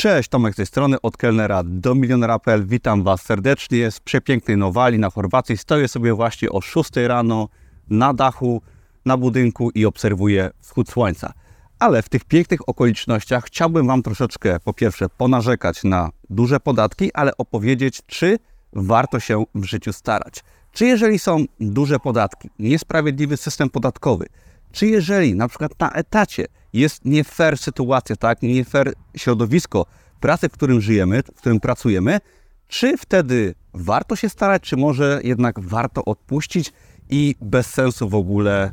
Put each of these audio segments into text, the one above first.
Cześć, Tomek z tej strony, od kelnera do milionera.pl. Witam Was serdecznie z przepięknej Nowali na Chorwacji. Stoję sobie właśnie o 6 rano na dachu, na budynku i obserwuję wschód słońca. Ale w tych pięknych okolicznościach chciałbym Wam troszeczkę, po pierwsze, ponarzekać na duże podatki, ale opowiedzieć, czy warto się w życiu starać. Czy jeżeli są duże podatki, niesprawiedliwy system podatkowy, czy jeżeli na przykład na etacie jest nie fair sytuacja, tak, nie fair środowisko pracy, w którym żyjemy, w którym pracujemy, czy wtedy warto się starać, czy może jednak warto odpuścić i bez sensu w ogóle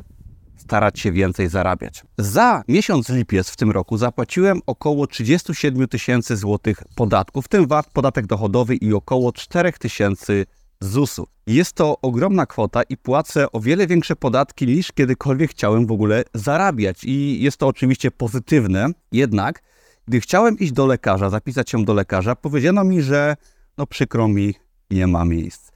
starać się więcej zarabiać. Za miesiąc lipiec w tym roku zapłaciłem około 37 tysięcy złotych podatków, w tym VAT, podatek dochodowy i około 4 tysięcy ZUS-u. Jest to ogromna kwota i płacę o wiele większe podatki niż kiedykolwiek chciałem w ogóle zarabiać. I jest to oczywiście pozytywne, jednak gdy chciałem iść do lekarza, zapisać się do lekarza, powiedziano mi, że no przykro mi, nie ma miejsc.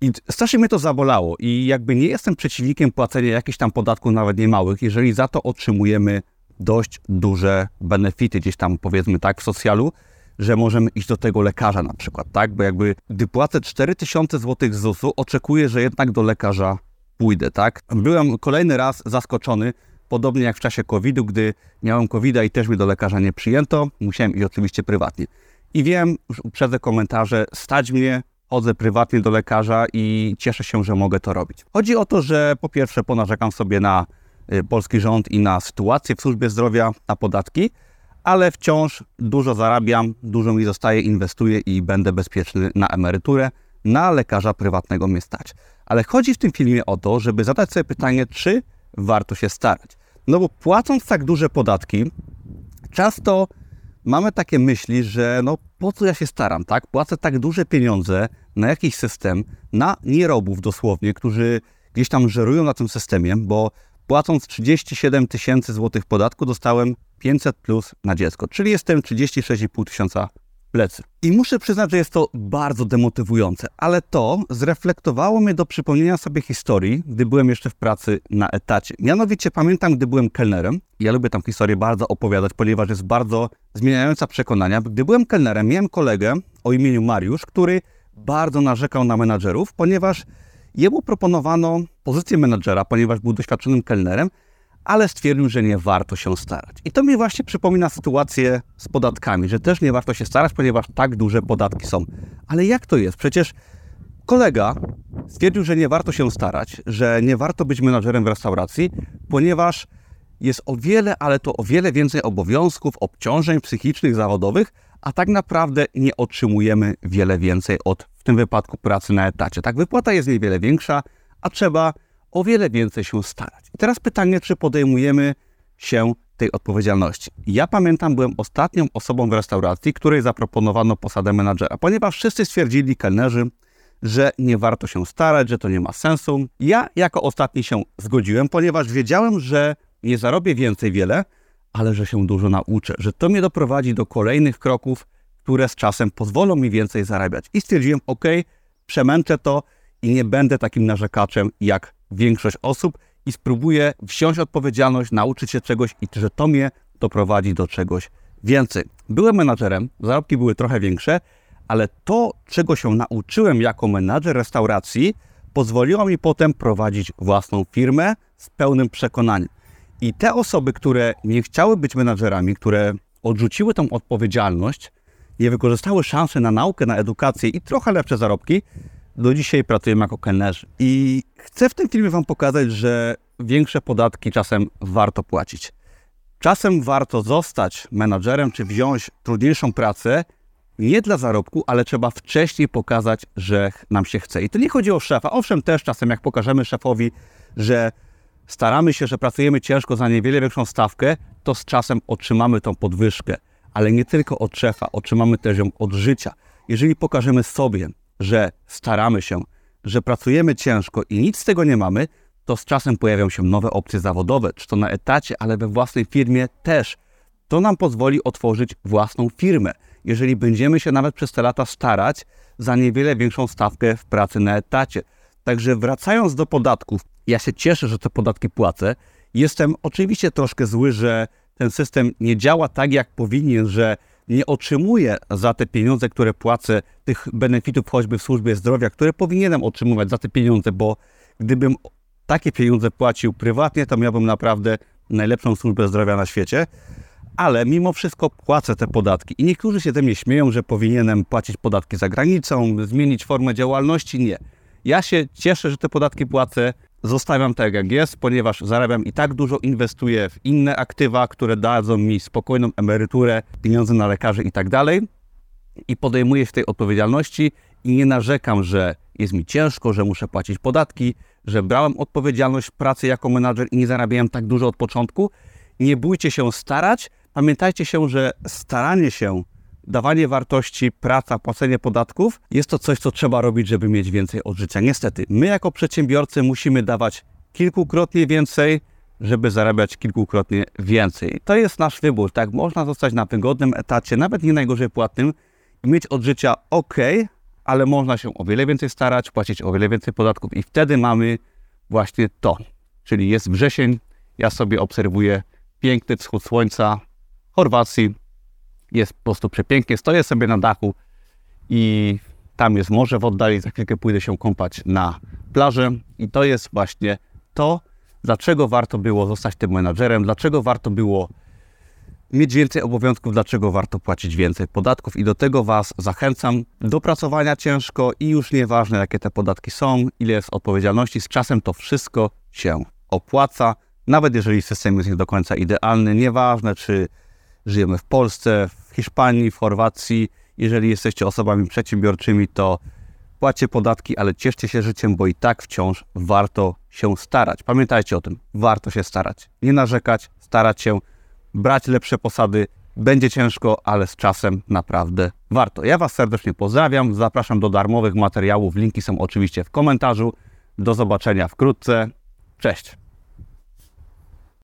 I strasznie mnie to zabolało i jakby nie jestem przeciwnikiem płacenia jakichś tam podatków, nawet nie małych, jeżeli za to otrzymujemy dość duże benefity gdzieś tam powiedzmy tak w socjalu, że możemy iść do tego lekarza na przykład, tak? Bo jakby gdy płacę 4000 zł ZUS-u, oczekuję, że jednak do lekarza pójdę, tak? Byłem kolejny raz zaskoczony, podobnie jak w czasie COVID-u, gdy miałem COVID-a i też mi do lekarza nie przyjęto, musiałem iść oczywiście prywatnie. I wiem, już uprzedzę komentarze, stać mnie, chodzę prywatnie do lekarza i cieszę się, że mogę to robić. Chodzi o to, że po pierwsze ponarzekam sobie na y, polski rząd i na sytuację w służbie zdrowia, na podatki, ale wciąż dużo zarabiam, dużo mi zostaje, inwestuję i będę bezpieczny na emeryturę. Na lekarza prywatnego mnie stać. Ale chodzi w tym filmie o to, żeby zadać sobie pytanie, czy warto się starać. No bo płacąc tak duże podatki, często mamy takie myśli, że no po co ja się staram, tak? Płacę tak duże pieniądze na jakiś system, na nierobów dosłownie, którzy gdzieś tam żerują na tym systemie, bo płacąc 37 tysięcy złotych podatku dostałem 500 plus na dziecko, czyli jestem 36,5 tysiąca plecy. I muszę przyznać, że jest to bardzo demotywujące, ale to zreflektowało mnie do przypomnienia sobie historii, gdy byłem jeszcze w pracy na etacie. Mianowicie pamiętam, gdy byłem kelnerem, ja lubię tam historię bardzo opowiadać, ponieważ jest bardzo zmieniająca przekonania. Gdy byłem kelnerem, miałem kolegę o imieniu Mariusz, który bardzo narzekał na menadżerów, ponieważ jemu proponowano pozycję menadżera, ponieważ był doświadczonym kelnerem, ale stwierdził, że nie warto się starać. I to mi właśnie przypomina sytuację z podatkami, że też nie warto się starać, ponieważ tak duże podatki są. Ale jak to jest? Przecież kolega stwierdził, że nie warto się starać, że nie warto być menadżerem w restauracji, ponieważ jest o wiele, ale to o wiele więcej obowiązków, obciążeń psychicznych, zawodowych, a tak naprawdę nie otrzymujemy wiele więcej od w tym wypadku pracy na etacie. Tak, wypłata jest niewiele większa, a trzeba o wiele więcej się starać. I teraz pytanie, czy podejmujemy się tej odpowiedzialności. Ja pamiętam, byłem ostatnią osobą w restauracji, której zaproponowano posadę menadżera, ponieważ wszyscy stwierdzili, kelnerzy, że nie warto się starać, że to nie ma sensu. Ja jako ostatni się zgodziłem, ponieważ wiedziałem, że nie zarobię więcej wiele, ale że się dużo nauczę, że to mnie doprowadzi do kolejnych kroków, które z czasem pozwolą mi więcej zarabiać. I stwierdziłem, ok, przemęczę to i nie będę takim narzekaczem jak większość osób i spróbuję wziąć odpowiedzialność, nauczyć się czegoś i że to mnie doprowadzi do czegoś więcej. Byłem menadżerem, zarobki były trochę większe, ale to, czego się nauczyłem jako menadżer restauracji, pozwoliło mi potem prowadzić własną firmę z pełnym przekonaniem. I te osoby, które nie chciały być menadżerami, które odrzuciły tą odpowiedzialność, nie wykorzystały szansy na naukę, na edukację i trochę lepsze zarobki, do dzisiaj pracujemy jako kelnerzy. I chcę w tym filmie Wam pokazać, że większe podatki czasem warto płacić. Czasem warto zostać menadżerem, czy wziąć trudniejszą pracę, nie dla zarobku, ale trzeba wcześniej pokazać, że nam się chce. I to nie chodzi o szefa. Owszem, też czasem jak pokażemy szefowi, że staramy się, że pracujemy ciężko za niewiele większą stawkę, to z czasem otrzymamy tą podwyżkę. Ale nie tylko od szefa, otrzymamy też ją od życia. Jeżeli pokażemy sobie, że staramy się, że pracujemy ciężko i nic z tego nie mamy, to z czasem pojawią się nowe opcje zawodowe, czy to na etacie, ale we własnej firmie też. To nam pozwoli otworzyć własną firmę, jeżeli będziemy się nawet przez te lata starać za niewiele większą stawkę w pracy na etacie. Także wracając do podatków, ja się cieszę, że te podatki płacę. Jestem oczywiście troszkę zły, że ten system nie działa tak, jak powinien, że nie otrzymuję za te pieniądze, które płacę, tych benefitów choćby w służbie zdrowia, które powinienem otrzymywać za te pieniądze, bo gdybym takie pieniądze płacił prywatnie, to miałbym naprawdę najlepszą służbę zdrowia na świecie. Ale mimo wszystko płacę te podatki. I niektórzy się ze mnie śmieją, że powinienem płacić podatki za granicą, zmienić formę działalności. Nie. Ja się cieszę, że te podatki płacę. Zostawiam tak jak jest, ponieważ zarabiam i tak dużo, inwestuję w inne aktywa, które dadzą mi spokojną emeryturę, pieniądze na lekarzy i tak dalej. I podejmuję się tej odpowiedzialności i nie narzekam, że jest mi ciężko, że muszę płacić podatki, że brałem odpowiedzialność pracy jako menadżer i nie zarabiałem tak dużo od początku. Nie bójcie się starać. Pamiętajcie się, że staranie się, dawanie wartości, praca, płacenie podatków jest to coś, co trzeba robić, żeby mieć więcej od życia. Niestety, my jako przedsiębiorcy musimy dawać kilkukrotnie więcej, żeby zarabiać kilkukrotnie więcej. To jest nasz wybór, tak? Można zostać na wygodnym etacie, nawet nie najgorzej płatnym, mieć od życia ok, ale można się o wiele więcej starać, płacić o wiele więcej podatków i wtedy mamy właśnie to. Czyli jest wrzesień, ja sobie obserwuję piękny wschód słońca Chorwacji. Jest po prostu przepięknie. Stoję sobie na dachu i tam jest morze w oddali. Za chwilkę pójdę się kąpać na plażę i to jest właśnie to, dlaczego warto było zostać tym menadżerem, dlaczego warto było mieć więcej obowiązków, dlaczego warto płacić więcej podatków i do tego Was zachęcam do pracowania ciężko i już nieważne jakie te podatki są, ile jest odpowiedzialności, z czasem to wszystko się opłaca, nawet jeżeli system jest nie do końca idealny, nieważne czy żyjemy w Polsce, w Hiszpanii, w Chorwacji, jeżeli jesteście osobami przedsiębiorczymi, to płacie podatki, ale cieszcie się życiem, bo i tak wciąż warto się starać. Pamiętajcie o tym, warto się starać, nie narzekać, starać się, brać lepsze posady. Będzie ciężko, ale z czasem naprawdę warto. Ja Was serdecznie pozdrawiam, zapraszam do darmowych materiałów. Linki są oczywiście w komentarzu. Do zobaczenia wkrótce. Cześć.